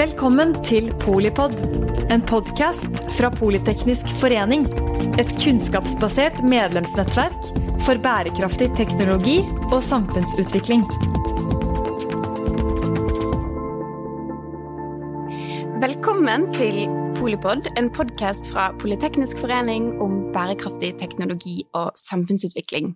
Velkommen til Polipod, en podkast fra Politeknisk forening. Et kunnskapsbasert medlemsnettverk for bærekraftig teknologi og samfunnsutvikling. Velkommen til Polipod, en podkast fra Politeknisk forening om bærekraftig teknologi og samfunnsutvikling.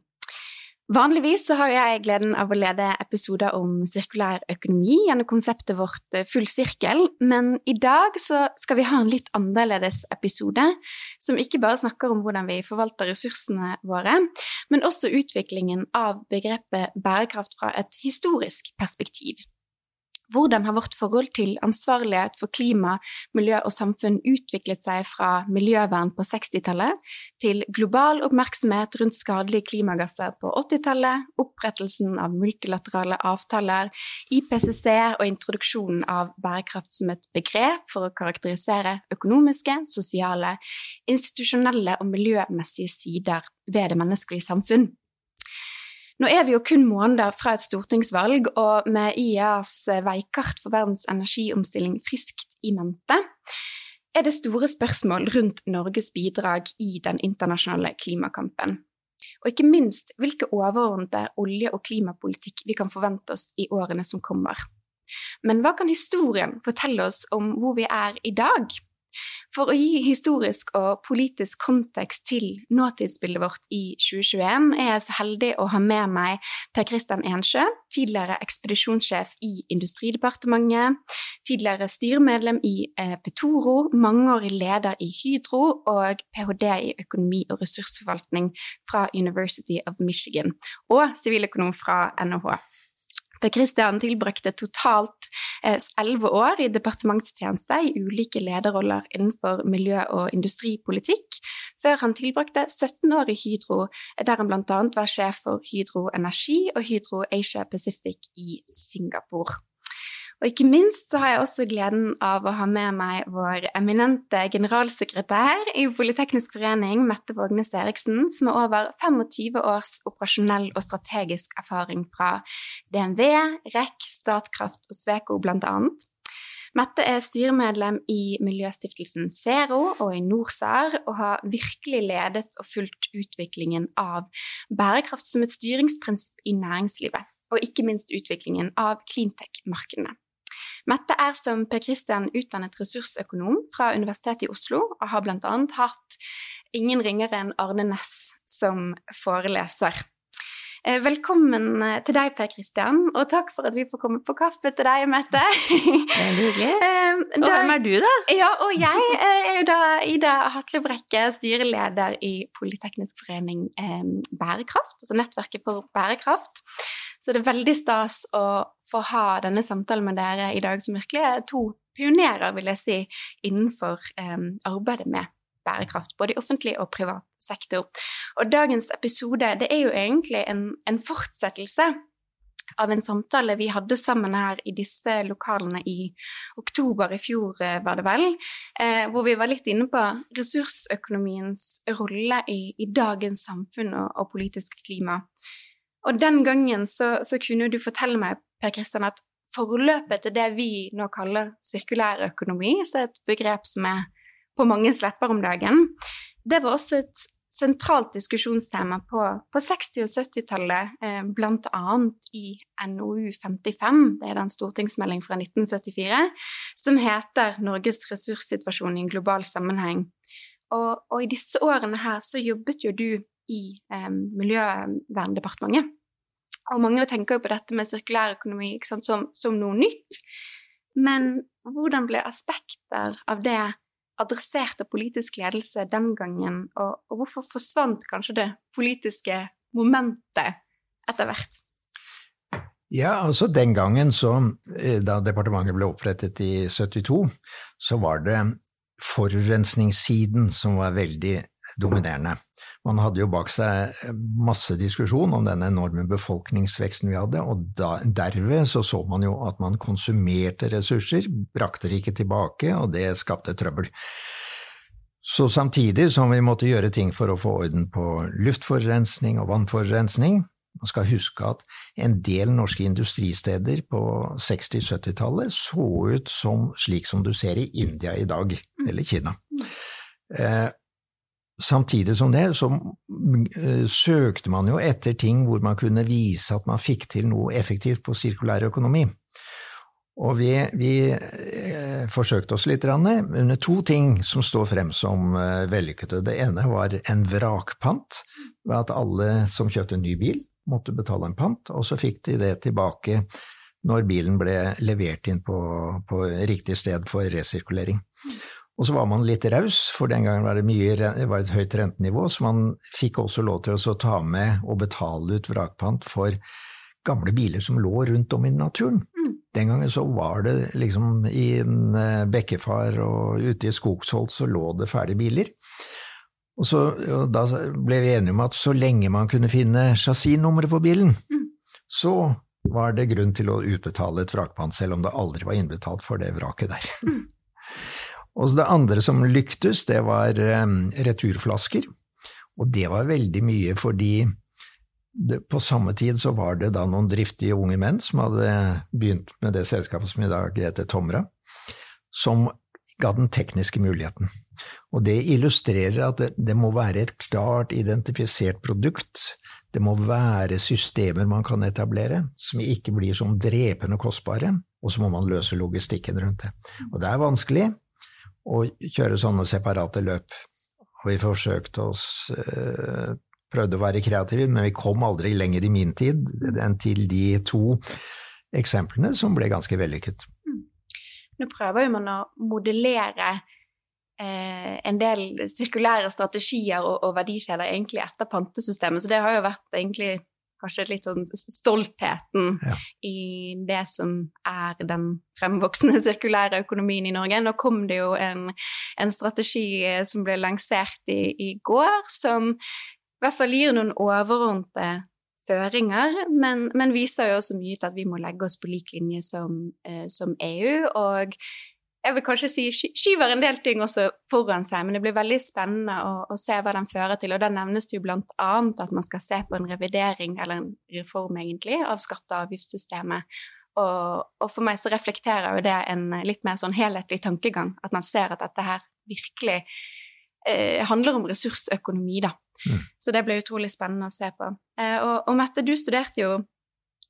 Vanligvis har jeg gleden av å lede episoder om sirkulær økonomi gjennom konseptet vårt eh, Full sirkel, men i dag skal vi ha en litt annerledes episode, som ikke bare snakker om hvordan vi forvalter ressursene våre, men også utviklingen av begrepet bærekraft fra et historisk perspektiv. Hvordan har vårt forhold til ansvarlighet for klima, miljø og samfunn utviklet seg fra miljøvern på 60-tallet til global oppmerksomhet rundt skadelige klimagasser på 80-tallet, opprettelsen av multilaterale avtaler, IPCC og introduksjonen av bærekraft som et begrep for å karakterisere økonomiske, sosiale, institusjonelle og miljømessige sider ved det menneskelige samfunn? Nå er vi jo kun måneder fra et stortingsvalg, og med IEAs veikart for verdens energiomstilling friskt i mente, er det store spørsmål rundt Norges bidrag i den internasjonale klimakampen. Og ikke minst hvilke overordnede olje- og klimapolitikk vi kan forvente oss i årene som kommer. Men hva kan historien fortelle oss om hvor vi er i dag? For å gi historisk og politisk kontekst til nåtidsbildet vårt i 2021 er jeg så heldig å ha med meg Per Kristian Ensjø, tidligere ekspedisjonssjef i Industridepartementet, tidligere styremedlem i eh, Petoro, mangeårig leder i Hydro og ph.d. i økonomi og ressursforvaltning fra University of Michigan, og siviløkonom fra NHH. Per Christian tilbrakte totalt eh, elleve år i departementstjeneste i ulike lederroller innenfor miljø- og industripolitikk, før han tilbrakte 17 år i Hydro, der han bl.a. var sjef for Hydro Energi og Hydro Asia Pacific i Singapore. Og ikke minst så har jeg også gleden av å ha med meg vår eminente generalsekretær i Politeknisk forening, Mette Vågnes Eriksen, som har over 25 års operasjonell og strategisk erfaring fra DNV, REC, Statkraft og Sveko annet. Mette er styremedlem i miljøstiftelsen Zero og i NorSAR, og har virkelig ledet og fulgt utviklingen av bærekraft som et styringsprinsipp i næringslivet, og ikke minst utviklingen av cleantech-markedene. Mette er som Per Kristian utdannet ressursøkonom fra Universitetet i Oslo, og har bl.a. hatt ingen ringere enn Arne Næss som foreleser. Eh, velkommen eh, til deg, Per Kristian, og takk for at vi får komme på kaffe til deg, Mette. Er hyggelig. og hvem er du, da? Ja, og jeg er jo da Ida Hatle Brekke, styreleder i Politeknisk forening Bærekraft, altså Nettverket for bærekraft. Så det er veldig stas å få ha denne samtalen med dere i dag, som virkelig er to pionerer, vil jeg si, innenfor eh, arbeidet med bærekraft, både i offentlig og privat sektor. Og dagens episode det er jo egentlig en, en fortsettelse av en samtale vi hadde sammen her i disse lokalene i oktober i fjor, eh, var det vel, eh, hvor vi var litt inne på ressursøkonomiens rolle i, i dagens samfunn og, og politisk klima. Og den gangen så, så kunne du fortelle meg, Per Kristian, at forløpet til det vi nå kaller sirkulær økonomi, så er et begrep som er på mange lepper om dagen, det var også et sentralt diskusjonstema på, på 60- og 70-tallet, eh, annet i NOU 55, det er en stortingsmelding fra 1974, som heter 'Norges ressurssituasjon i en global sammenheng'. Og, og, i disse årene her så jobbet jo du i Miljøverndepartementet. Og mange tenker jo på dette med sirkulærøkonomi som, som noe nytt. Men hvordan ble aspekter av det adressert av politisk ledelse den gangen, og, og hvorfor forsvant kanskje det politiske momentet etter hvert? Ja, altså den gangen så, eh, da departementet ble opprettet i 72, så var det forurensningssiden som var veldig dominerende. Man hadde jo bak seg masse diskusjon om den enorme befolkningsveksten vi hadde, og da, derved så så man jo at man konsumerte ressurser, brakte det ikke tilbake, og det skapte trøbbel. Så samtidig som vi måtte gjøre ting for å få orden på luftforurensning og vannforurensning, Man skal huske at en del norske industristeder på 60-70-tallet så ut som slik som du ser i India i dag, mm. eller Kina. Samtidig som det, så eh, søkte man jo etter ting hvor man kunne vise at man fikk til noe effektivt på sirkulær økonomi. Og vi, vi eh, forsøkte oss litt under to ting som står frem som eh, vellykkede. Det ene var en vrakpant, ved at alle som kjøpte en ny bil, måtte betale en pant, og så fikk de det tilbake når bilen ble levert inn på, på riktig sted for resirkulering. Og så var man litt raus, for den gangen var det, mye, det var et høyt rentenivå, så man fikk også lov til å ta med og betale ut vrakpant for gamle biler som lå rundt om i naturen. Den gangen så var det liksom i en eh, bekkefar og ute i Skogsholt så lå det ferdige biler. Og, så, og da ble vi enige om at så lenge man kunne finne chassisnummeret på bilen, mm. så var det grunn til å utbetale et vrakpant, selv om det aldri var innbetalt for det vraket der. Mm. Og det andre som lyktes, det var um, returflasker. Og det var veldig mye fordi det, på samme tid så var det da noen driftige unge menn som hadde begynt med det selskapet som i dag heter Tomra, som ga den tekniske muligheten. Og det illustrerer at det, det må være et klart identifisert produkt. Det må være systemer man kan etablere, som ikke blir som drepende kostbare, og så må man løse logistikken rundt det. Og det er vanskelig å kjøre sånne separate løp. Og vi forsøkte oss eh, prøvde å være kreative, men vi kom aldri lenger i min tid enn til de to eksemplene som ble ganske vellykket. Mm. Nå prøver man å modellere eh, en del sirkulære strategier og, og, verdikjeder egentlig etter pantesystemet, så det har jo vært egentlig kanskje litt sånn stoltheten ja. i det som er den fremvoksende sirkulære økonomien i Norge. Nå kom det jo en, en strategi som ble lansert i, i går, som i hvert fall gir noen overordnede føringer, men, men, viser jo også mye til at vi må legge oss på lik linje som, eh, som EU. Og jeg vil kanskje si skyver en del ting også foran seg, men det blir veldig spennende å, å se hva den fører til. Og da nevnes det jo blant annet at man skal se på en revidering, eller en reform egentlig, av skatte- og avgiftssystemet. Og, og, for meg så reflekterer jo det en litt mer sånn helhetlig tankegang, at man ser at dette her virkelig eh, handler om ressursøkonomi, da. Mm. Så det ble utrolig spennende å se på. Eh, og, og, Mette, du studerte jo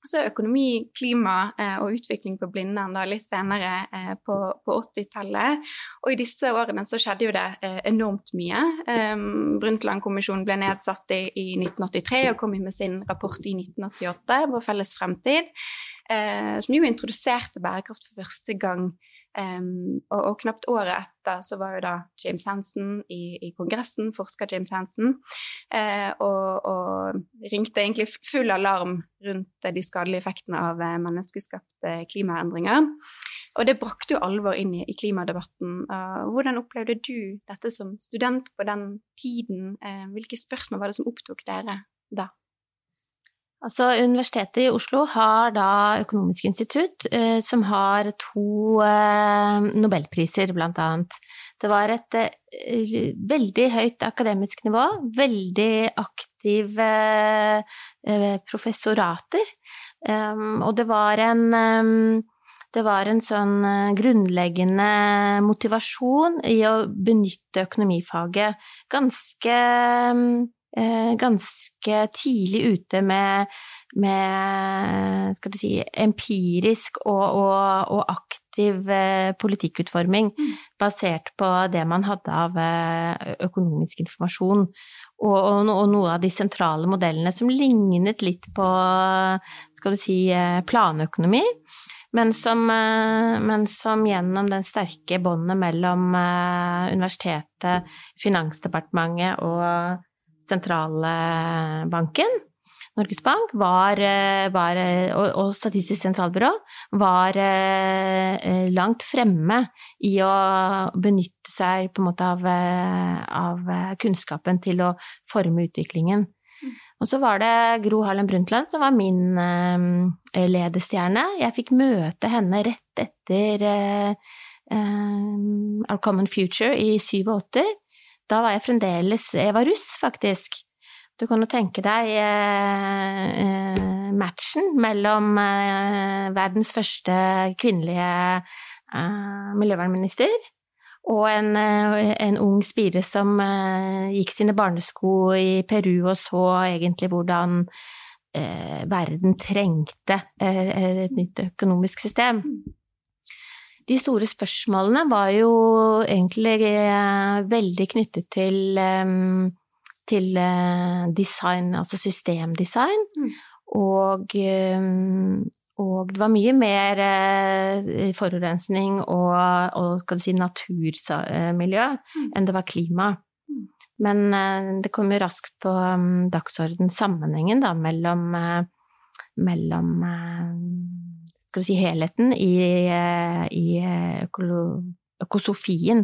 også økonomi, klima eh, og utvikling på Blindern da, litt senere eh, på, på 80-tallet. Og i disse årene så skjedde jo det eh, enormt mye. Eh, Brundtland-kommisjonen ble nedsatt i, i, 1983 og kom med sin rapport i 1988, Vår felles fremtid, eh, som jo introduserte bærekraft for første gang Um, og, og, knapt året etter så var jo da James Hansen i, i Kongressen, forsker James Hansen, uh, og, og, ringte egentlig full alarm rundt de skadelige effektene av uh, menneskeskapte klimaendringer. Og det brakte jo alvor inn i, i klimadebatten. Uh, hvordan opplevde du dette som student på den tiden? hvilke spørsmål var det som opptok dere da? Altså, Universitetet i Oslo har da Økonomisk institutt, eh, som har to eh, nobelpriser, blant annet. Det var et eh, veldig høyt akademisk nivå, veldig aktive eh, professorater, um, og det var en um, det var en sånn eh, grunnleggende motivasjon i å benytte økonomifaget ganske Eh, ganske tidlig ute med, med skal du si, empirisk og, og, og aktiv eh, politikkutforming mm. basert på det man hadde av eh, økonomisk informasjon. Og, og, noe av de sentrale modellene som lignet litt på skal du si, planøkonomi. Men som, men som, gjennom den sterke båndet mellom universitetet, Finansdepartementet og sentralbanken, Norges Bank, var, eh, var, og, og, Statistisk sentralbyrå var eh, langt fremme i å benytte seg måte av, eh, av kunnskapen til å forme utviklingen. Mm. Og så var det Gro Harlem Brundtland som var min eh, ledestjerne. Jeg fikk møte henne rett etter eh, Our Common Future i 87. Da var jeg fremdeles Jeg var russ, faktisk. Du kan jo tenke deg eh, eh, matchen mellom eh, verdens første kvinnelige eh, miljøvernminister og en, eh, en, ung spire som eh, gikk sine barnesko i Peru og så egentlig hvordan verden trengte et nytt økonomisk system. De store spørsmålene var jo egentlig veldig knyttet til til eh, design, altså systemdesign. Mm. Og, eh, og, det var mye mer eh, forurensning og, og skal du si, naturmiljø mm. enn det var klima. Mm. Men det kom jo raskt på um, dagsorden sammenhengen da, mellom, mellom skal vi si, helheten i, i økosofien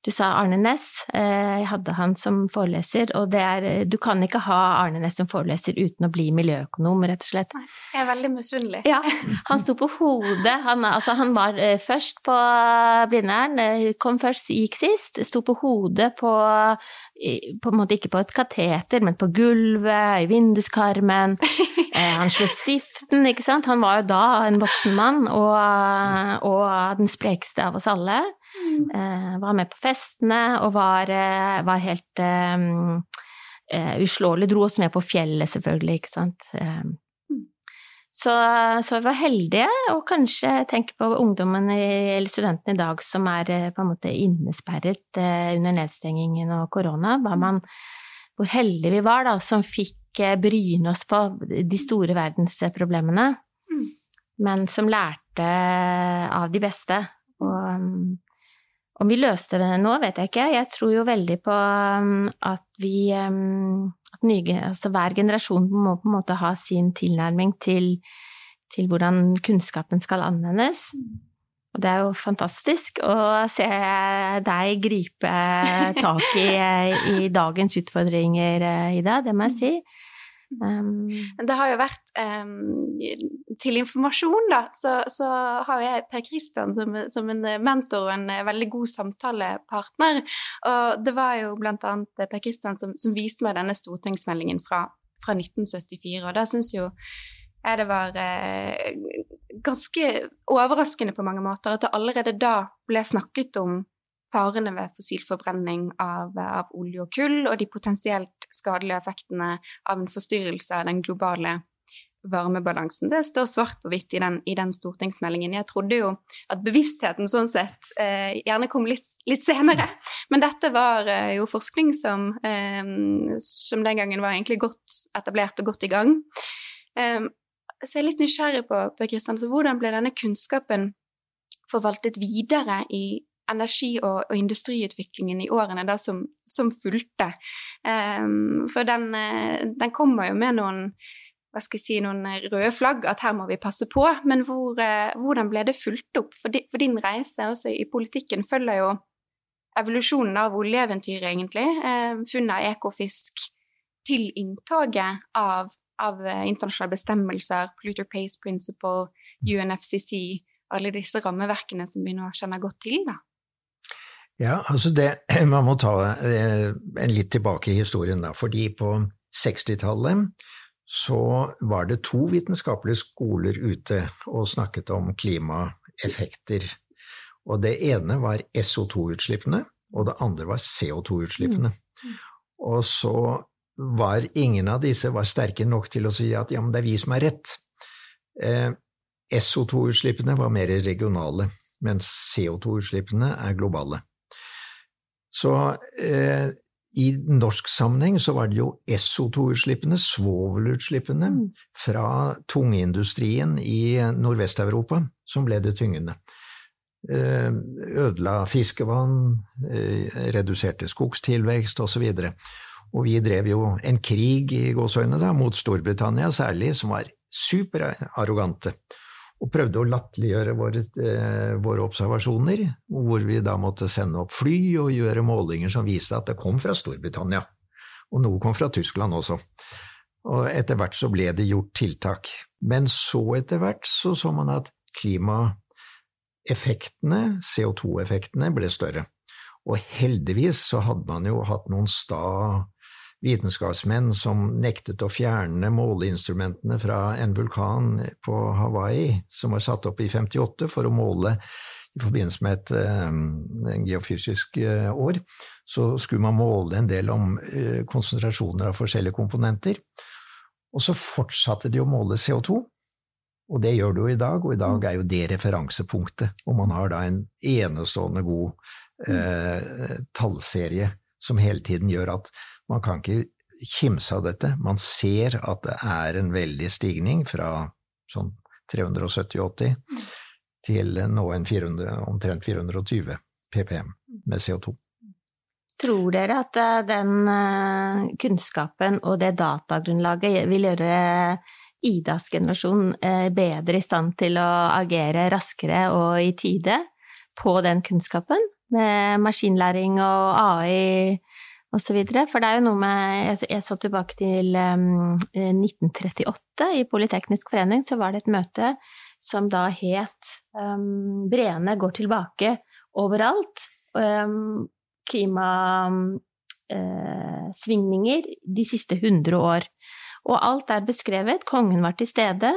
du sa Arne Næss. Eh, jeg hadde han som foreleser, og det er Du kan ikke ha Arne Næss som foreleser uten å bli miljøøkonom, rett og slett. Jeg er veldig misunnelig. Ja, han sto på hodet. Han, altså, han var eh, først på Blindern, eh, kom først, gikk sist. Sto på hodet på På en måte ikke på et kateter, men på gulvet, i vinduskarmen. Han slo stiften, ikke sant. Han var jo da en voksen mann, og, og den sprekeste av oss alle. Mm. var med på festene og var, eh, var helt um, uslåelig. Dro oss med på fjellet, selvfølgelig, ikke sant. Um, så, så, vi var heldige, og kanskje tenke på ungdommen eller studentene i dag som er på en måte innesperret under nedstengingen og korona. Man, hvor heldige vi var da, som fikk bryne oss på de store verdensproblemene, mm. men som lærte av de beste. Og om vi løste det nå, vet jeg ikke. Jeg tror jo veldig på um, at vi um, at nye, altså hver generasjon må på en måte ha sin tilnærming til, til hvordan kunnskapen skal anvendes. Og det er jo fantastisk å se deg gripe tak i, i dagens utfordringer, Ida, det må jeg si. Um, det har jo vært um, Til informasjon, da, så, så har jeg Per Kristian som, som, en mentor og en veldig god samtalepartner. Og det var jo blant annet Per Kristian som, som viste meg denne stortingsmeldingen fra, fra 1974, og da syns jo jeg det var eh, ganske overraskende på mange måter at det allerede da ble snakket om farene ved fossilforbrenning av, av, olje og kull, og de potensielt skadelige effektene av en forstyrrelse av den globale varmebalansen. Det står svart på hvitt i den, i den stortingsmeldingen. Jeg trodde jo at bevisstheten sånn sett eh, gjerne kom litt, litt, senere, men dette var eh, jo forskning som, eh, som, den gangen var egentlig godt etablert og godt i gang. Eh, så jeg er litt nysgjerrig på, på Kristian, altså, hvordan ble denne kunnskapen forvaltet videre i, energi- og, og, industriutviklingen i årene da som, som fulgte. Um, for den, eh, den, kommer jo med noen si, noen røde flagg, at her må vi passe på. Men hvor, uh, hvordan ble det fulgt opp? For, di, for, din reise også i politikken følger jo evolusjonen av oljeeventyret, egentlig. Uh, funnet av ekofisk til inntoget av, av uh, internasjonale bestemmelser, Polluter Pace Principle, UNFCC, alle disse rammeverkene som vi nå kjenner godt til. da. Ja, altså det, Man må ta eh, en litt tilbake i historien, da. Fordi på 60-tallet så var det to vitenskapelige skoler ute og snakket om klimaeffekter. Og det ene var SO2-utslippene, og det andre var CO2-utslippene. Mm. Og så var ingen av disse var sterke nok til å si at ja, men det er vi som er rett. Eh, SO2-utslippene var mer regionale, mens CO2-utslippene er globale. Så eh, i norsk sammenheng så var det jo SO2-utslippene, svovelutslippene, mm. fra tungindustrien i Nordvest-Europa som ble det tyngende. Eh, ødela fiskevann, eh, reduserte skogstilvekst osv. Og, så og vi drev jo en krig i gåseøynene mot Storbritannia særlig, som var superarrogante og prøvde å latterliggjøre våre, eh, våre, observasjoner, hvor vi da måtte sende opp fly og gjøre målinger som viste at det kom fra Storbritannia, og noe kom fra Tyskland også. Og etter hvert så ble det gjort tiltak. Men så etter hvert så så man at klimaeffektene, CO2-effektene, ble større. Og heldigvis så hadde man jo hatt noen sta vitenskapsmenn som nektet å fjerne måleinstrumentene fra en vulkan på Hawaii, som var satt opp i 58 for å måle i forbindelse med et um, geofysisk uh, år, så skulle man måle en del om uh, konsentrasjoner av forskjellige komponenter. Og så fortsatte de å måle CO2, og det gjør du jo i dag, og i dag er jo det referansepunktet. Og man har da en enestående god tallserie som hele tiden gjør at man kan ikke kimse av dette. Man ser at det er en veldig stigning fra sånn 370-80 til nå en 400, omtrent 420 ppm med CO2. Tror dere at eh, den eh, kunnskapen og det datagrunnlaget vil gjøre Idas generasjon eh, bedre i stand til å agere raskere og i tide på den kunnskapen? Med maskinlæring og AI osv. For det er jo noe med Jeg så tilbake til um, 1938. I Politeknisk forening så var det et møte som da het um, Breene går tilbake overalt. Um, Klimasvingninger uh, de siste 100 år. Og alt er beskrevet. Kongen var til stede.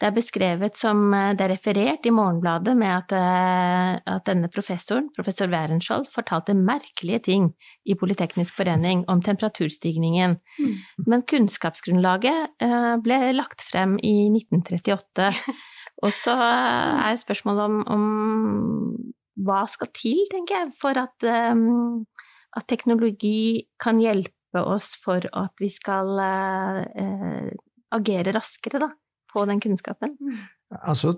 Det er beskrevet som eh, Det er referert i Morgenbladet med at, eh, at denne professoren, professor Wærenskiold, fortalte merkelige ting i Politeknisk forening om temperaturstigningen. Mm. Men kunnskapsgrunnlaget eh, ble lagt frem i 1938. Og så er spørsmålet om, om, hva skal til, tenker jeg, for at, at teknologi kan hjelpe oss for at vi skal agere raskere, da på den kunnskapen? Altså,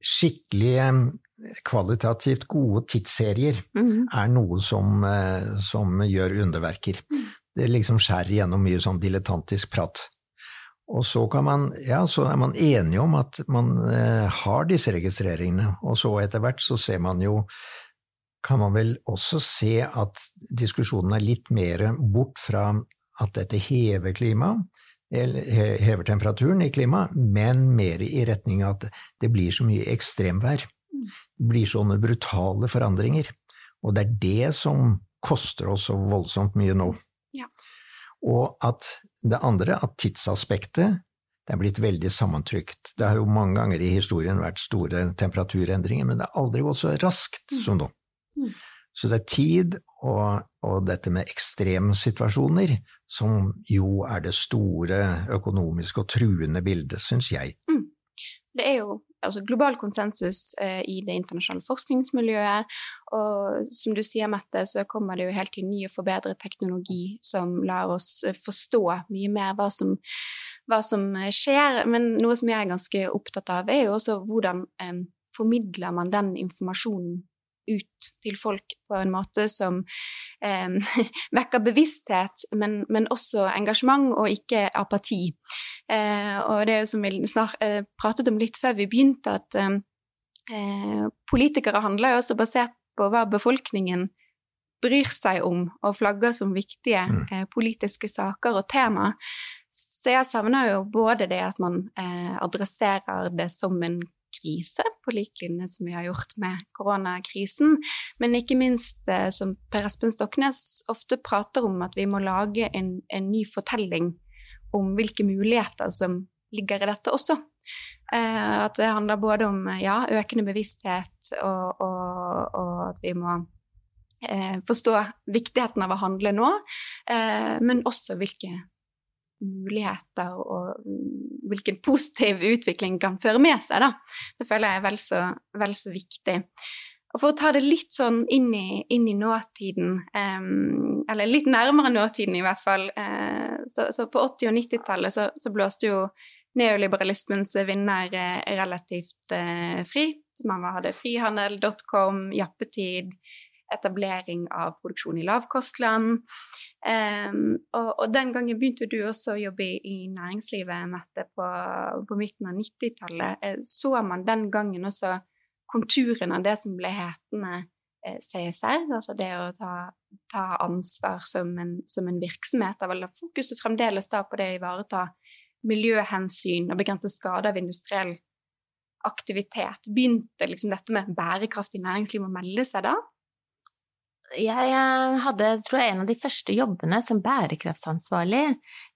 skikkelig kvalitativt gode tidsserier mm. er noe som, eh, som gjør underverker. Det liksom skjærer gjennom mye sånn dilettantisk prat. Og så, man, ja, så er man enige om at man eh, har disse registreringene, og så etter hvert så ser man jo kan man vel også se at diskusjonen er litt mer bort fra at dette hever klimaet, hever temperaturen i klimaet, men mer i retning av at det blir så mye ekstremvær. Det blir sånne brutale forandringer. Og det er det som koster oss så voldsomt mye nå. Ja. Og at det andre, at tidsaspektet, det er blitt veldig sammentrykt. Det har jo mange ganger i historien vært store temperaturendringer, men det har aldri gått så raskt som nå. Mm. Så det er tid og, og dette med ekstremsituasjoner som jo er det store økonomiske og truende bildet, syns jeg. Mm. Det er jo altså, global konsensus eh, i det internasjonale forskningsmiljøet, og som du sier, Mette, så kommer det jo helt til ny og forbedret teknologi som lar oss eh, forstå mye mer hva som, hva som skjer. Men noe som jeg er ganske opptatt av, er jo også hvordan eh, formidler man den informasjonen ut til folk på en måte som eh, vekker bevissthet, men, men, også engasjement og ikke apati. Eh, og det er jo som vi snart eh, pratet om litt før vi begynte, at eh, eh, politikere handler jo også basert på hva befolkningen bryr seg om og flagger som viktige mm. eh, politiske saker og tema. Så jeg savner jo både det at man adresserer det som en krise, på lik linje som vi har gjort med koronakrisen. Men ikke minst, eh, som Per Espen Stoknes ofte prater om, at vi må lage en, en ny fortelling om hvilke muligheter som ligger i dette også. Eh, at det handler både om ja, økende bevissthet, og, og, og at vi må eh, forstå viktigheten av å handle nå, eh, men også hvilke muligheter og hvilken positiv utvikling kan føre med seg. Da. Det føler jeg er vel så, vel så viktig. Og for å ta det litt sånn inn i, inn i nåtiden, um, eller litt nærmere nåtiden i hvert fall, uh, så, så, på 80- og 90-tallet så, så, blåste jo neoliberalismens vinner uh, relativt uh, fritt. Man hadde frihandel.com, jappetid, etablering av produksjon i lavkostland. Um, og, og, den gangen begynte du også å jobbe i, næringslivet, Mette, på, på midten av 90-tallet. Eh, så man den gangen også konturene av det som ble hetende eh, CSR, altså det å ta, ta ansvar som en, som en virksomhet. Da fokuset fremdeles da på det å ivareta miljøhensyn og begrense skade av industriell aktivitet. Begynte liksom dette med bærekraftig næringsliv å melde seg da? Jeg eh, hadde, tror jeg, en av de første jobbene som bærekraftsansvarlig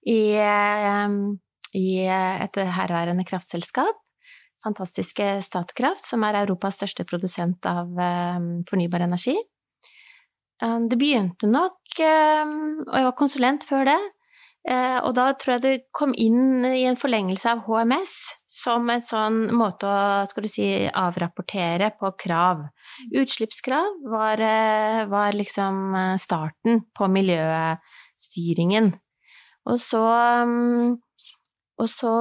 i, eh, i et herværende kraftselskap. Fantastiske Statkraft, som er Europas største produsent av fornybar energi. Det begynte nok, og jeg var konsulent før det, Eh, og da tror jeg det kom inn i en forlengelse av HMS som en sånn måte å skal du si, avrapportere på krav. Utslippskrav var, eh, var liksom eh, starten på miljøstyringen. Og så, mm, og så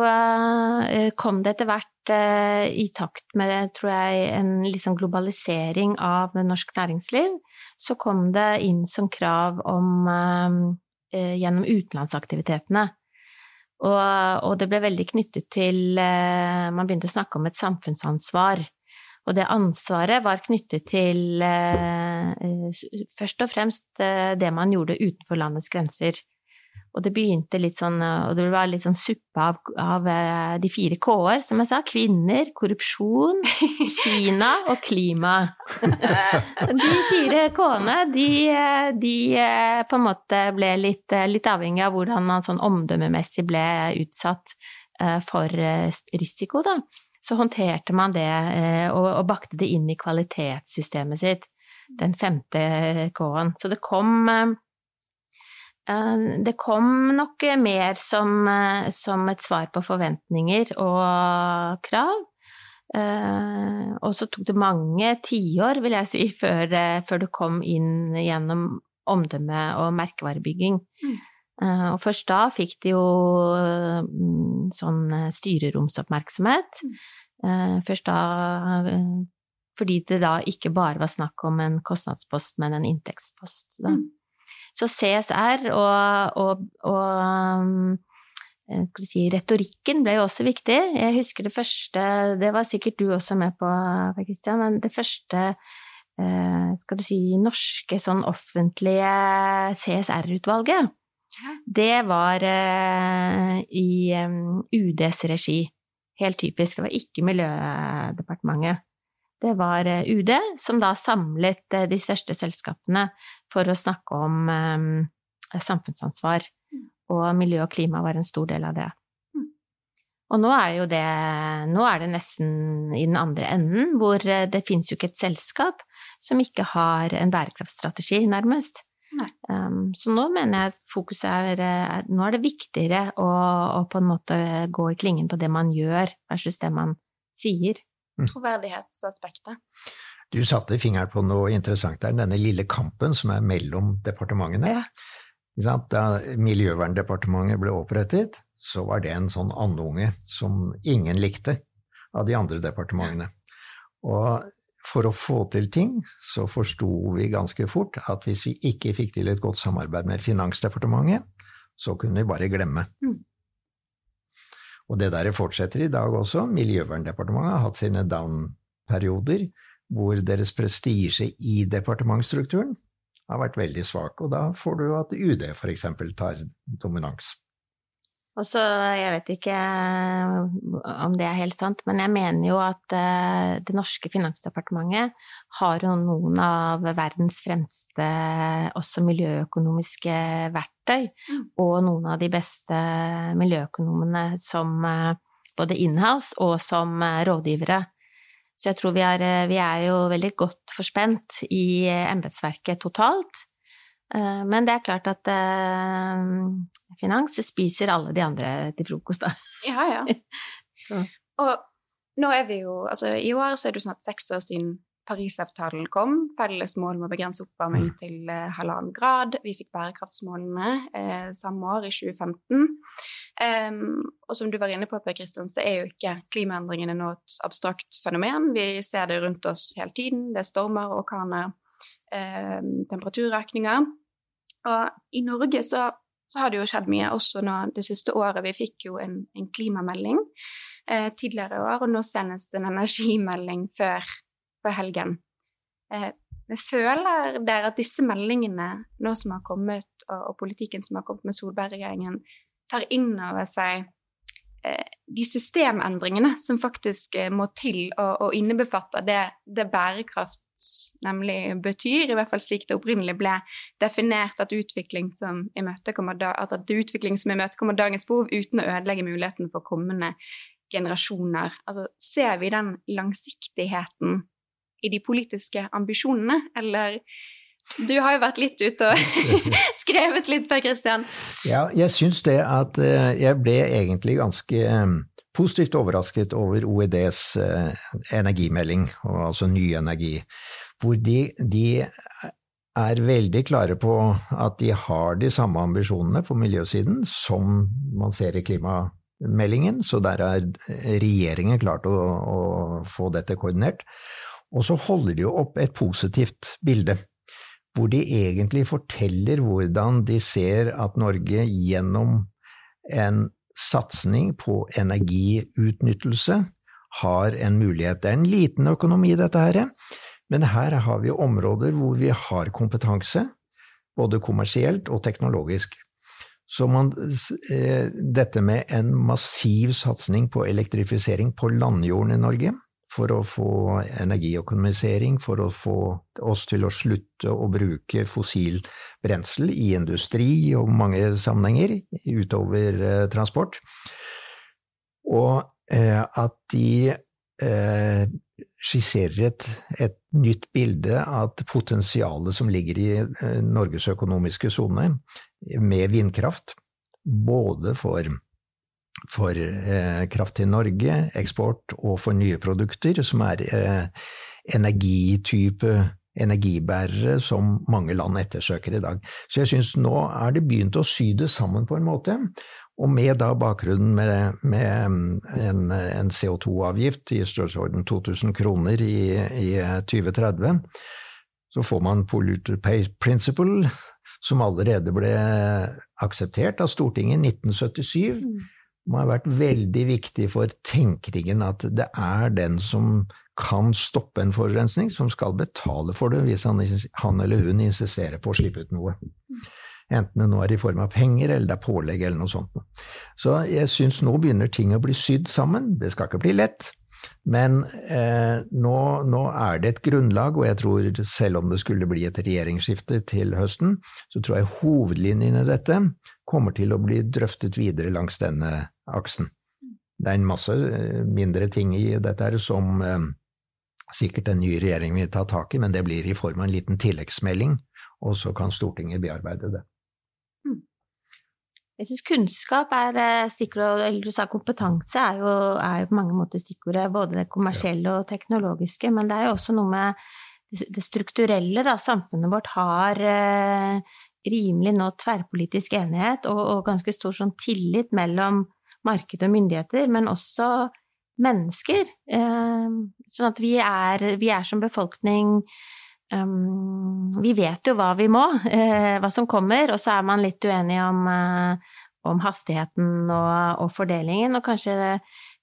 kom det etter hvert i takt med, tror jeg, en liksom globalisering av norsk næringsliv, så kom det inn som krav om eh, gjennom utenlandsaktivitetene. Og, og, det ble veldig knyttet til eh, Man begynte å snakke om et samfunnsansvar. Og det ansvaret var knyttet til eh, først og fremst eh, det man gjorde utenfor landets grenser. Og det begynte litt sånn, og det var litt sånn suppe av, av eh, de fire k-er, som jeg sa. Kvinner, korrupsjon, Kina og klima. De fire k-ene, de, de, eh, på en måte ble litt, eh, litt avhengig av hvordan man sånn omdømmemessig ble utsatt for risiko, da. Så håndterte man det og, og bakte det inn i kvalitetssystemet sitt, den femte k-en. Så det kom Eh, det kom nok mer som, eh, som, et svar på forventninger og krav. Eh, og så tok det mange tiår, vil jeg si, før, før det kom inn gjennom omdømme og merkevarebygging. Mm. Og først da fikk de jo mm, sånn styreromsoppmerksomhet. Mm. Først da fordi det da ikke bare var snakk om en kostnadspost, men en inntektspost. Da. Mm. Så CSR og, og, og eh, si, retorikken ble jo også viktig. Jeg husker det første Det var sikkert du også med på, Kristian, Men det første eh, skal du si, norske sånn offentlige CSR-utvalget, det var eh, i UDs regi. Helt typisk. Det var ikke Miljødepartementet. Det var eh, UD som da samlet eh, de største selskapene for å snakke om um, samfunnsansvar. Mm. Og miljø og klima var en stor del av det. Mm. Og nå er jo det Nå er det nesten i den andre enden, hvor det finnes jo ikke et selskap som ikke har en bærekraftstrategi, nærmest. Um, så nå mener jeg fokuset er, er Nå er det viktigere å, å, på en måte gå i klingen på det man gjør, versus det man sier. Mm. troverdighetsaspektet. Du satte fingeren på noe interessant der, denne lille kampen som er mellom departementene. Ja. Da Miljøverndepartementet ble opprettet, så var det en sånn andunge som ingen likte av de andre departementene. Og for å få til ting, så forsto vi ganske fort at hvis vi ikke fikk til et godt samarbeid med Finansdepartementet, så kunne vi bare glemme. Mm. Og det der fortsetter i dag også. Miljøverndepartementet har hatt sine down-perioder hvor deres prestisje i departementsstrukturen har vært veldig svak, og da får du at UD f.eks. tar dominans. Og så, jeg vet ikke eh, om det er helt sant, men jeg mener jo at eh, det norske finansdepartementet har jo noen av verdens fremste også miljøøkonomiske verktøy, mm. og noen av de beste miljøøkonomene som eh, både inhouse og som rådgivere. Så jeg tror vi er, vi er jo veldig godt forspent i embetsverket totalt. Eh, men det er klart at uh, finans spiser alle de andre til frokost, da. Ja, ja. Og nå er vi jo Altså, i år så er det snart seks år siden Parisavtalen kom. Felles mål om å begrense oppvarming mm. til uh, halvannen grad. Vi fikk bærekraftsmålene eh, samme år, i 2015. Um, og som du var inne på, Per Kristian, så er jo ikke klimaendringene nå et abstrakt fenomen. Vi ser det rundt oss hele tiden. Det er stormer, og orkaner, uh, temperaturøkninger. Og i Norge så, så, har det jo skjedd mye også nå det siste året. Vi fikk jo en, en klimamelding eh, tidligere i år, og nå senest en energimelding før, før helgen. Eh, men føler dere at disse meldingene nå som har kommet, og, og politikken som har kommet med Solberg-regjeringen, tar inn over seg de systemendringene som faktisk må til og, og innebefatter det, det bærekraft nemlig betyr, i hvert fall slik det opprinnelig ble definert, at utvikling som imøtekommer, at imøtekommer dagens behov uten å ødelegge muligheten for kommende generasjoner. Altså, ser vi den langsiktigheten i de politiske ambisjonene, eller du har jo vært litt ute og skrevet litt, Per Christian. Ja, jeg syns det at eh, jeg ble egentlig ganske eh, positivt overrasket over OEDs eh, energimelding, altså ny energi, hvor de, de er veldig klare på at de har de samme ambisjonene på miljøsiden som man ser i klimameldingen, så der er regjeringen klart å, å få dette koordinert. Og så holder de jo opp et positivt bilde hvor de egentlig forteller hvordan de ser at Norge gjennom en satsing på energiutnyttelse har en mulighet. Det er en liten økonomi, dette her, men her har vi områder hvor vi har kompetanse, både kommersielt og teknologisk. Så man, eh, dette med en massiv satsing på elektrifisering på landjorden i Norge, for å få energiøkonomisering, for å få oss til å slutte å bruke fossil brensel i industri og mange sammenhenger utover eh, transport. Og eh, at de eh, skisserer et, et, nytt bilde av potensialet som ligger i Norges økonomiske sone med vindkraft, både for for eh, kraft til Norge, eksport og for nye produkter, som er eh, energitype energibærere som mange land ettersøker i dag. Så jeg syns nå er det begynt å sy det sammen på en måte. Og med da bakgrunnen med, med mm, en, en CO2-avgift i størrelsesorden 2000 kroner i, i 2030, så får man polluter pay principle, som allerede ble akseptert av Stortinget i 1977. Må ha vært veldig viktig for tenkningen at det er den som kan stoppe en forurensning, som skal betale for det hvis han, han eller hun insisterer på å slippe ut noe. Enten det nå er i form av penger eller det er pålegg eller noe sånt. Så jeg syns nå begynner ting å bli sydd sammen. Det skal ikke bli lett. Men eh, nå, nå, er det et grunnlag, og jeg tror selv om det skulle bli et regjeringsskifte til høsten, så tror jeg hovedlinjene i dette kommer til å bli drøftet videre langs denne aksen. Det er en masse eh, mindre ting i dette her som eh, sikkert en ny regjering vil ta tak i, men det blir i form av en liten tilleggsmelding, og så kan Stortinget bearbeide det. Hmm. Jeg syns kunnskap er eh, stikkord, eller du sa kompetanse er jo, er jo, på mange måter stikkordet, både det kommersielle og teknologiske, men det er jo også noe med det strukturelle, da. Samfunnet vårt har eh, rimelig nå tverrpolitisk enighet og, og ganske stor sånn tillit mellom marked og myndigheter, men også mennesker. Ehm, sånn at vi er, vi er som befolkning ehm, Vi vet jo hva vi må, eh, hva som kommer, og så er man litt uenig om, eh, om hastigheten og, og, fordelingen, og kanskje det,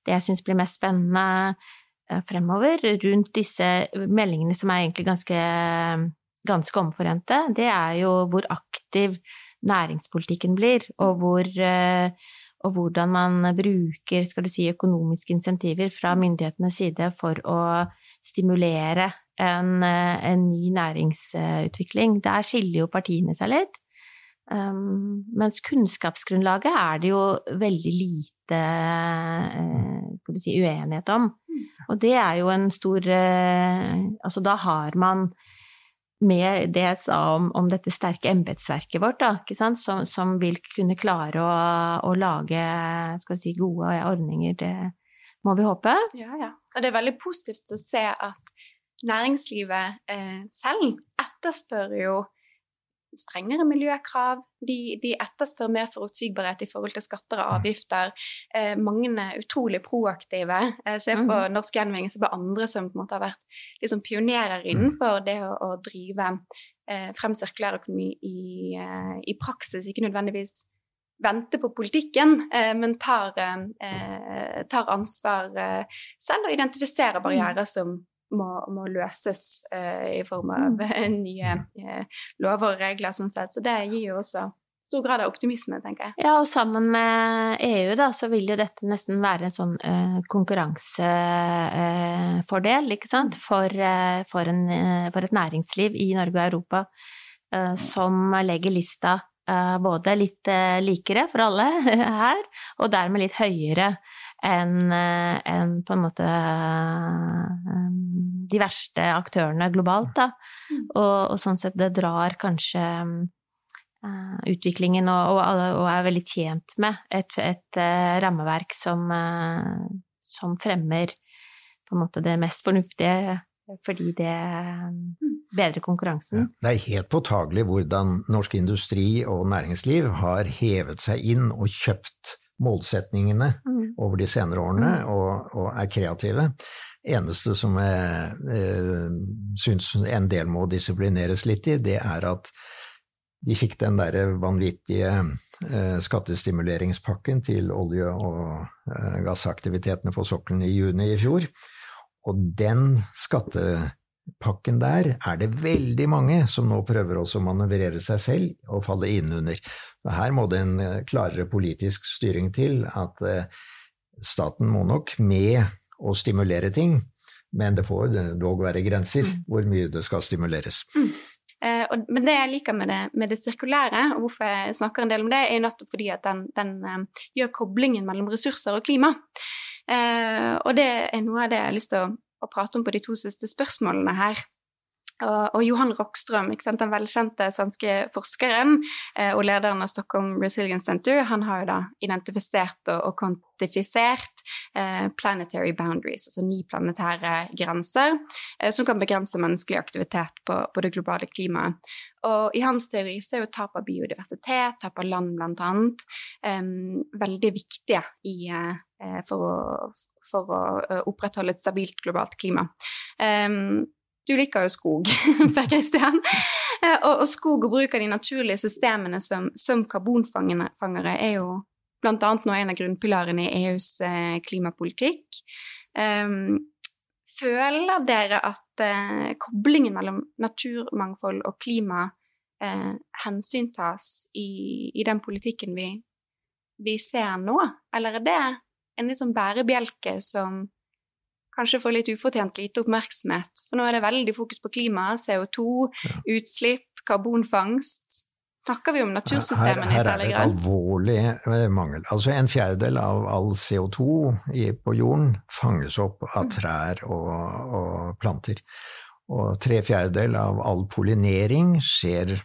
jeg syns blir mest spennende eh, fremover rundt disse meldingene som er egentlig ganske, ganske omforente, det er jo hvor aktiv næringspolitikken blir, og hvor og hvordan man bruker skal du si, økonomiske insentiver fra myndighetenes side for å stimulere en, en ny næringsutvikling. Der skiller jo partiene seg litt. Um, mens kunnskapsgrunnlaget er det jo veldig lite uh, si, uenighet om. Mm. Og det er jo en stor uh, Altså, da har man med det jeg sa om, om dette sterke embetsverket vårt, da, som, som, vil kunne klare å, å lage si, gode ordninger. Det må vi håpe. Ja, ja. Og det er veldig positivt å se at næringslivet eh, selv etterspør jo strengere miljøkrav. De, de etterspør mer forutsigbarhet i forhold til skatter og mm. avgifter. Eh, mange er utrolig proaktive. Eh, se på mm. Norsk Gjenvinning, se på andre som på en måte har vært liksom, pionerer mm. innenfor det å, å drive eh, frem sirkulær økonomi i, eh, i, praksis, ikke nødvendigvis vente på politikken, eh, men tar, eh, tar ansvar selv og identifiserer barrierer som må, må løses uh, i form av mm. nye uh, lover og regler. Sånn sett. Så det gir jo også stor grad av optimisme, tenker jeg. Ja, og sammen med EU, da, så vil jo dette nesten være en sånn uh, konkurransefordel, uh, ikke sant, for, uh, for, en, for, et næringsliv i Norge og Europa som legger lista både litt likere for alle her, og dermed litt høyere enn en på en måte de verste aktørene globalt, da. Mm. Og, og sånn sett det drar kanskje uh, utviklingen og, og, og, er veldig tjent med et, et uh, rammeverk som, uh, som, fremmer på en måte det mest fornuftige, fordi det mm. bedrer konkurransen. Ja, det er helt påtagelig hvordan norsk industri og næringsliv har hevet seg inn og kjøpt målsetningene mm. over de senere årene, mm. og, og er kreative eneste som jeg eh, syns en del må disiplineres litt i, det er at de fikk den derre vanvittige eh, skattestimuleringspakken til olje- og eh, gassaktivitetene på sokkelen i juni i fjor. Og den skattepakken der er det veldig mange som nå prøver også å manøvrere seg selv og falle innunder. Her må det en klarere politisk styring til, at staten må nok med å stimulere ting, men det får dog være grenser mm. hvor mye det skal stimuleres. Mm. Eh, og, men det jeg liker med det, med det, sirkulære, og hvorfor jeg snakker en del om det, er jo nettopp fordi at den, den eh, gjør koblingen mellom ressurser og klima. Eh, og det er noe av det jeg har lyst til å, å prate om på de to siste spørsmålene her. Og, Johan Rockström, den velkjente svenske forskeren eh, og lederen av Stockholm Resilience Center, han har jo da identifisert og, kvantifisert eh, planetary boundaries, altså ni planetære grenser, eh, som kan begrense menneskelig aktivitet på, det globale klimaet. Og i hans teori så er jo tap av biodiversitet, tap av land blant annet, veldig viktige i, for å, for å opprettholde et stabilt globalt klima. Du liker jo skog, Per Kristian. Eh, og, og, skog og bruk av de naturlige systemene som, som karbonfangere er jo bl.a. nå en av grunnpilarene i EUs eh, klimapolitikk. Um, føler dere at uh, koblingen mellom naturmangfold og klima uh, hensyntas i, i, den politikken vi, vi, ser nå, eller er det en litt sånn bærebjelke som kanskje får litt ufortjent lite oppmerksomhet. For nå er det veldig fokus på klima, CO2, ja. utslipp, karbonfangst. Snakker vi om natursystemene her, her i særlig grad? Her er det et alvorlig eh, mangel. Altså en fjerdedel av all CO2 på jorden fanges opp av mm. trær og, og planter. Og tre fjerdedel av all pollinering skjer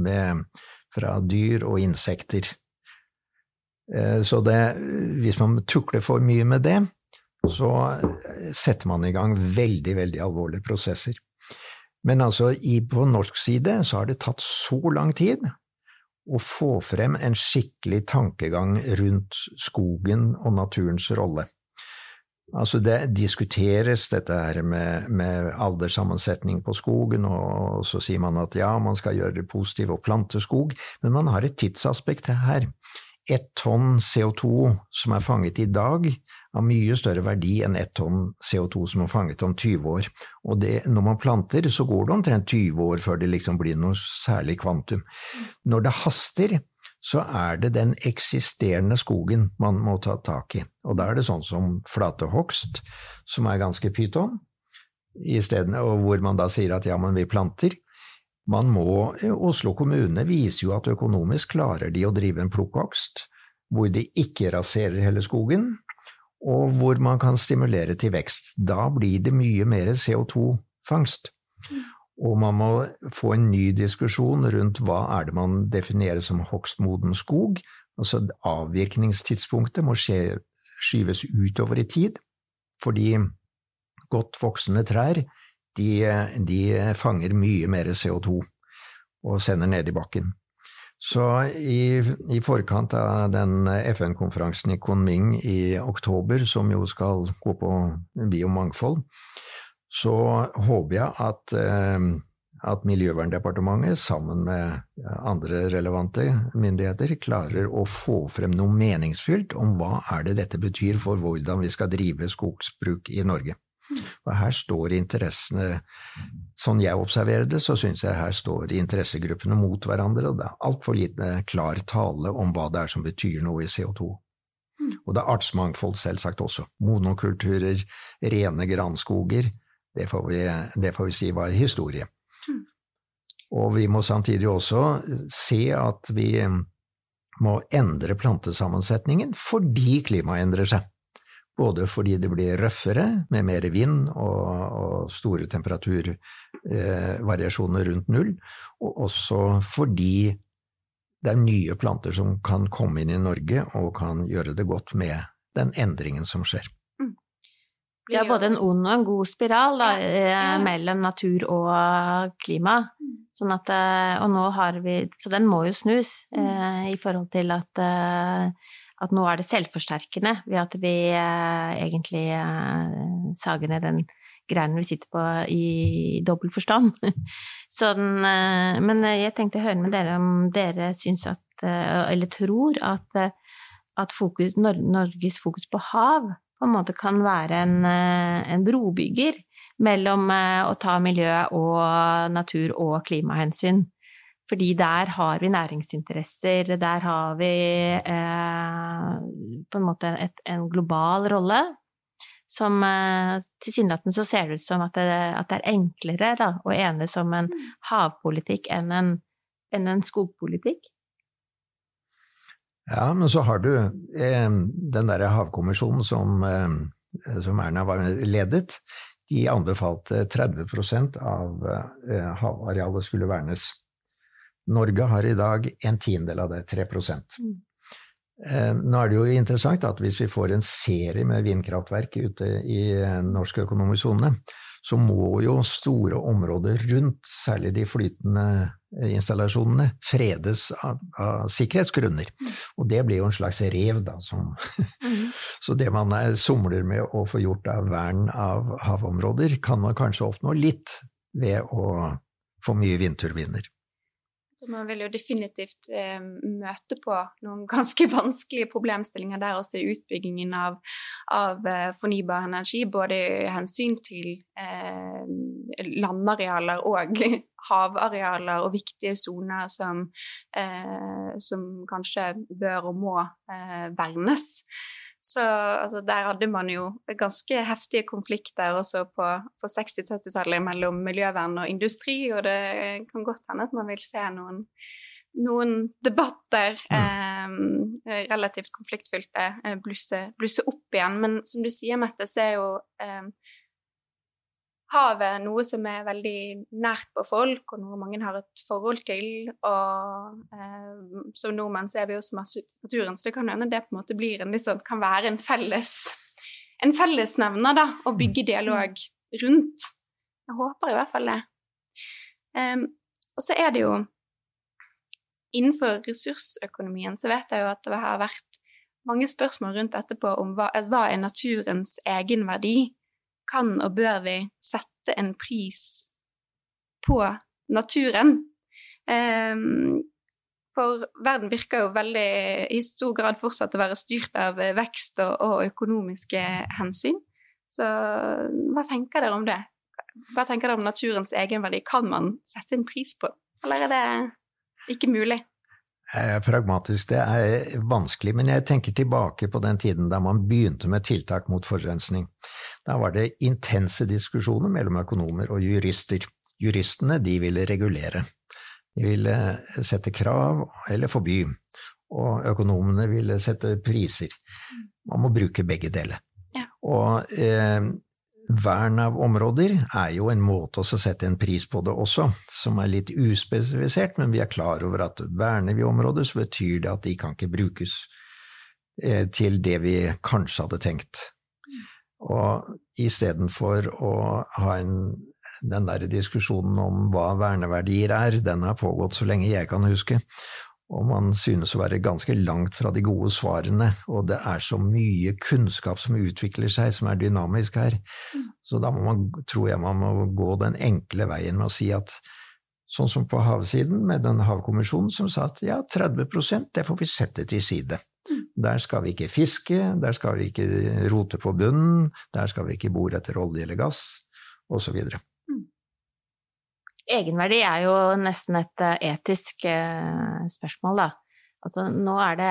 med, fra dyr og insekter. Eh, så det, hvis man tukler for mye med det, så setter man i gang veldig, veldig alvorlige prosesser. Men altså, på norsk side så har det tatt så lang tid å få frem en skikkelig tankegang rundt skogen og naturens rolle. Altså det diskuteres dette her med, med alderssammensetning på skogen, og så sier man at ja, man skal gjøre det positivt og plante skog, men man har et tidsaspekt her. Ett tonn CO2 som er fanget i dag, har mye større verdi enn ett tonn CO2 som er fanget om 20 år. Og det, når man planter, så går det omtrent 20 år før det liksom blir noe særlig kvantum. Når det haster, så er det den eksisterende skogen man må ta tak i. Og da er det sånn som flatehogst, som er ganske pyton, og hvor man da sier at ja, men vi planter. Man må, Oslo kommune viser jo at økonomisk klarer de å drive en plukkhogst hvor de ikke raserer hele skogen, og hvor man kan stimulere til vekst. Da blir det mye mer CO2-fangst. Og man må få en ny diskusjon rundt hva er det man definerer som hogstmoden skog. Altså avvirkningstidspunktet må skje, skyves utover i tid, fordi godt voksende trær de, de fanger mye mer CO2 og sender ned i bakken. Så i, i forkant av den FN-konferansen i Kunming i oktober, som jo skal gå på biomangfold, så håper jeg at, eh, at Miljøverndepartementet sammen med andre relevante myndigheter klarer å få frem noe meningsfylt om hva er det dette betyr for hvordan vi skal drive skogsbruk i Norge. Og her står interessene Sånn jeg observerer det, så syns jeg her står interessegruppene mot hverandre, og det er altfor lite klar tale om hva det er som betyr noe i CO2. Og det er artsmangfold, selvsagt også. Monokulturer, rene granskoger, det får vi, det får vi si var historie. Og vi må samtidig også se at vi må endre plantesammensetningen fordi klimaet endrer seg. Både fordi det blir røffere med mer vind og, og store temperaturvariasjoner eh, rundt null, og også fordi det er nye planter som kan komme inn i Norge og kan gjøre det godt med den endringen som skjer. Mm. Det er både en ond og en god spiral da, eh, mellom natur og klima. Mm. Sånn at, eh, og nå har vi, så den må jo snus mm. eh, i forhold til at eh, at nå er det selvforsterkende ved at vi eh, egentlig eh, sager ned den greinen vi sitter på i dobbel forstand. sånn, eh, men jeg tenkte å høre med dere om dere syns at, eller tror at, at fokus, Norges fokus på hav på en måte kan være en, en brobygger mellom å ta miljø og natur og klimahensyn. Fordi der har vi næringsinteresser, der har vi eh, på en måte et, en global rolle. Som eh, tilsynelatende så ser det ut som at det, at det er enklere da, å enes om en mm. havpolitikk enn en, enn en skogpolitikk. Ja, men så har du eh, den derre havkommisjonen som, eh, som Erna var ledet. De anbefalte 30 av eh, havarealet skulle vernes. Norge har i dag en tiendedel av det, 3 mm. Eh, nå er det jo interessant at hvis vi får en serie med vindkraftverk ute i norsk økonomisk sone, så må jo store områder rundt, særlig de flytende installasjonene, fredes av, av sikkerhetsgrunner. Mm. Og det blir jo en slags rev, da. Som, mm. så det man er, somler med å få gjort av vern av havområder, kan man kanskje oppnå litt ved å få mye vindturbiner. Man vil jo definitivt eh, møte på noen ganske vanskelige problemstillinger der også i utbyggingen av, av eh, fornybar energi, både i hensyn til eh, landarealer og havarealer og viktige soner som, eh, som, kanskje bør og må eh, vernes. Så altså, der hadde man jo ganske heftige konflikter også på, på 60-70-tallet mellom miljøvern og industri, og det kan godt hende at man vil se noen, noen debatter eh, relativt konfliktfylte eh, blusse, blusse, opp igjen. Men som du sier, Mette, så er jo eh, havet noe som er veldig nært på folk, og noe mange har et forhold til. Og eh, som nordmenn så er vi også masse ute i naturen, så det kan hende det på en måte blir en sånn, kan være en felles en fellesnevner da, å bygge dialog rundt. Jeg håper i hvert fall det. Um, og så er det jo Innenfor ressursøkonomien så vet jeg jo at det har vært mange spørsmål rundt etterpå om hva, hva er naturens egenverdi kan og bør vi sette en pris på naturen? Um, for verden virker jo veldig i stor grad fortsatt å være styrt av vekst og, og økonomiske hensyn. Så hva tenker dere om det? Hva tenker dere om naturens egenverdi? Kan man sette en pris på, eller er det ikke mulig? Er pragmatisk. Det er vanskelig, men jeg tenker tilbake på den tiden da man begynte med tiltak mot forurensning. Da var det intense diskusjoner mellom økonomer og jurister. Juristene de ville regulere. De ville sette krav eller forby, og økonomene ville sette priser. Man må bruke begge deler. Ja. Og eh, Vern av områder er jo en måte å sette en pris på det også, som er litt uspesifisert, men vi er klar over at verner vi områder, så betyr det at de kan ikke brukes eh, til det vi kanskje hadde tenkt. Og istedenfor å ha en, den der diskusjonen om hva verneverdier er, den har pågått så lenge jeg kan huske, og man synes å være ganske langt fra de gode svarene, og det er så mye kunnskap som utvikler seg, som er dynamisk her. Mm. Så da må man, tror jeg man må gå den enkle veien med å si at sånn som på havsiden, med den havkommisjonen som sa at ja, 30% det får vi sette til side. Mm. Der skal vi ikke fiske, der skal vi ikke rote på bunnen, der skal vi ikke bore etter olje eller gass, osv. Egenverdi er jo nesten et eh, etisk eh, spørsmål, da. Altså, nå er det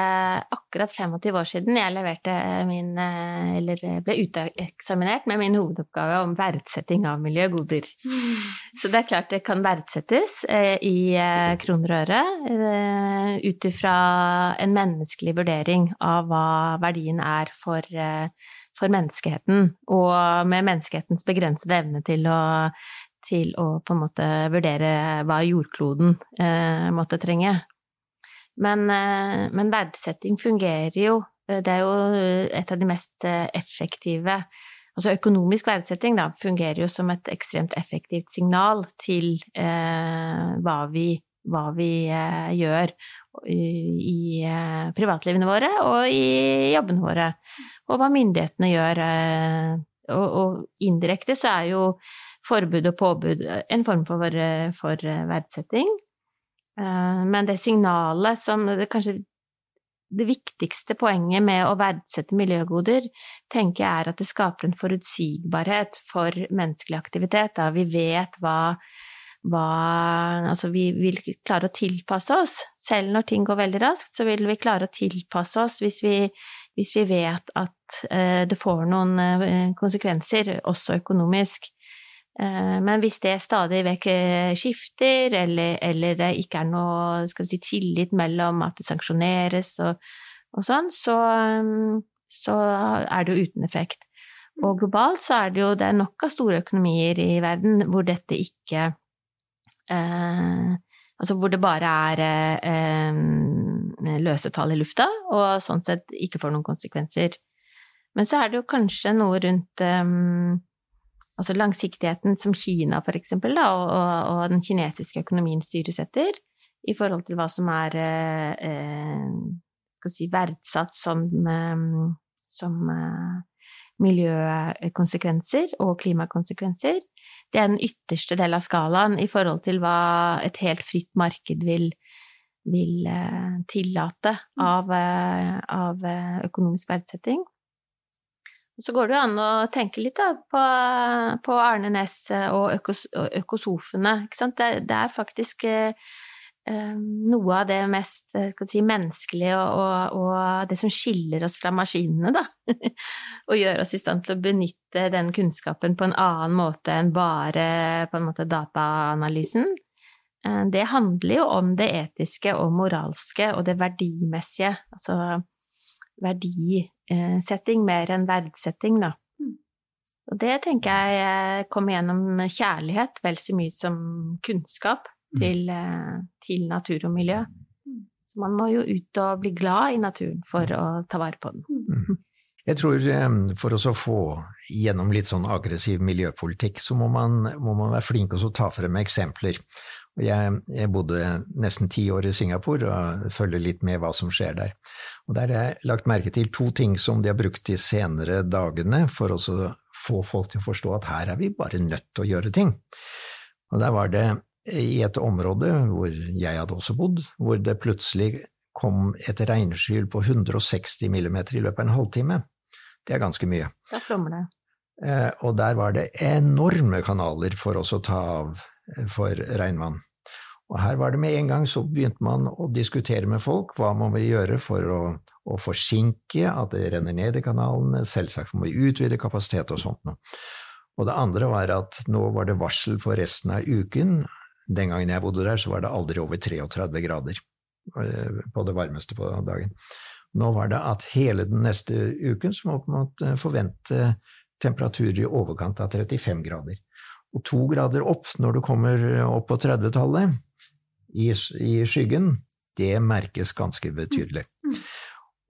akkurat 25 år siden jeg leverte min eh, Eller ble uteksaminert med min hovedoppgave om verdsetting av miljøgoder. Så det er klart det kan verdsettes i kroner og øre ut ifra en menneskelig vurdering av hva verdien er for, for menneskeheten, og med menneskehetens begrensede evne til å til å på en måte vurdere hva jordkloden eh, måtte trenge. Men, eh, men, verdsetting fungerer jo eh, Det er jo et av de mest eh, effektive Altså økonomisk verdsetting da, fungerer jo som et ekstremt effektivt signal til eh, hva vi, hva vi eh, gjør i privatlivene våre og i jobbene våre, og hva myndighetene gjør. og, og indirekte så er jo forbud og påbud en form for, for verdsetting. Eh, men det signalet som det kanskje det viktigste poenget med å verdsette miljøgoder, tenker jeg er at det skaper en forutsigbarhet for menneskelig aktivitet. Da vi vet hva, hva Altså, vi vil klare å tilpasse oss. Selv når ting går veldig raskt, så vil vi klare å tilpasse oss hvis vi, hvis vi vet at det får noen konsekvenser, også økonomisk. Eh, men hvis det stadig vekk eh, skifter, eller, eller, det ikke er noe si, tillit mellom at det sanksjoneres og, og sånn, så, mm, så, er det jo uten effekt. Og globalt så er det jo det er nok av store økonomier i verden hvor dette ikke eh, Altså hvor det bare er eh, løse tall i lufta, og sånn sett ikke får noen konsekvenser. Men så er det jo kanskje noe rundt eh, altså langsiktigheten som Kina for eksempel, da, og, og, den kinesiske økonomien styres etter, i forhold til hva som er eh, si, verdsatt som, eh, som eh, miljøkonsekvenser og klimakonsekvenser. Det er den ytterste del av skalaen i forhold til hva et helt fritt marked vil, vil eh, tillate av, eh, av eh, økonomisk verdsetting. Så går det jo an å tenke litt da, på, på Arne Næss og, økos, økosofene. Det, det, er faktisk eh, noe av det mest si, menneskelige og, og, og, det som skiller oss fra maskinene, da. og gjør oss i stand til å benytte den kunnskapen på en annen måte enn bare på en måte dataanalysen. Eh, det handler jo om det etiske og moralske og det verdimessige. Altså verdisetting mer enn verdsetting, da. Mm. Og det tenker jeg kommer gjennom kjærlighet vel så mye som kunnskap mm. til, eh, til natur og miljø. Mm. Så man må jo ut og bli glad i naturen for å ta vare på den. Jeg tror eh, for å få gjennom litt sånn aggressiv miljøpolitikk, så må man, må man være flink til å ta frem eksempler. Jeg, jeg, bodde nesten ti år i Singapore og følger litt med hva som skjer der. Og Der har jeg lagt merke til to ting som de har brukt de senere dagene for å få folk til å forstå at her er vi bare nødt til å gjøre ting. Og Der var det i et område hvor jeg hadde også bodd, hvor det plutselig kom et regnskyll på 160 millimeter i løpet av en halvtime. Det er ganske mye. Da flommer det. Eh, og der var det enorme kanaler for oss å ta av for regnvann. Og her var det med en gang så begynte man å diskutere med folk hva man vil gjøre for å, å forsinke at det renner ned i kanalene, selvsagt må vi utvide kapasitet og sånt noe. Og det andre var at nå var det varsel for resten av uken. Den gangen jeg bodde der, så var det aldri over 33 grader eh, på det varmeste på dagen. Nå var det at hele den neste uken så må man forvente temperaturer i overkant av 35 grader. Og to grader opp når du kommer opp på 30-tallet, i, i, skyggen, det merkes ganske betydelig.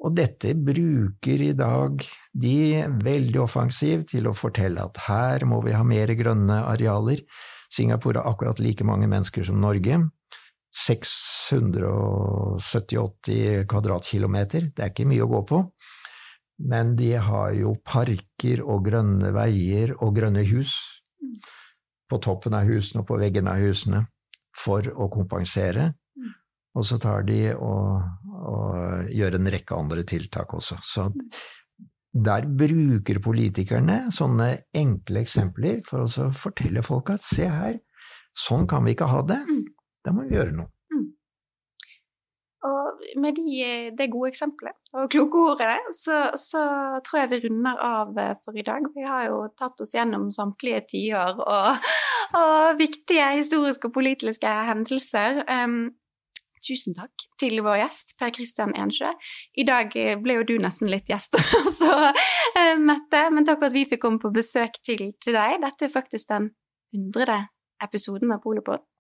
Og dette bruker i dag de veldig offensivt til å fortelle at her må vi ha mer grønne arealer. Singapore har akkurat like mange mennesker som Norge. 670-80 kvadratkilometer, det er ikke mye å gå på. Men de har jo parker og grønne veier og grønne hus på toppen av husene og på veggen av husene for å kompensere. Og så tar de og, og gjør en rekke andre tiltak også. Så der bruker politikerne sånne enkle eksempler for å fortelle folk at se her, sånn kan vi ikke ha det. Da må vi gjøre noe. Og med de, det gode eksempelet og kloke ordene, så, så, tror jeg vi runder av for i dag. Vi har jo tatt oss gjennom samtlige tiår og, og viktige historiske og politiske hendelser. Um, tusen takk til vår gjest, Per Kristian Ensjø. I dag ble jo du nesten litt gjest også, uh, Mette, men takk for at vi fikk komme på besøk til, til deg. Dette er faktisk den hundrede episoden av Polopod eh,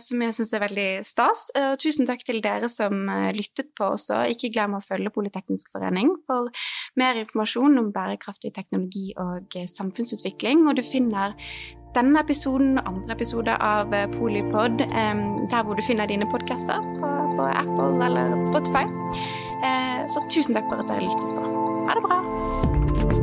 som jeg syns er veldig stas. Eh, og tusen takk til dere som eh, lyttet på også. Ikke glem å følge Politeknisk forening for mer informasjon om bærekraftig teknologi og eh, samfunnsutvikling. Og du finner denne episoden og andre episoder av eh, Polipod eh, der hvor du finner dine podkaster, på, Apple eller Spotify. så tusen takk for at dere lyttet på. Ha det bra.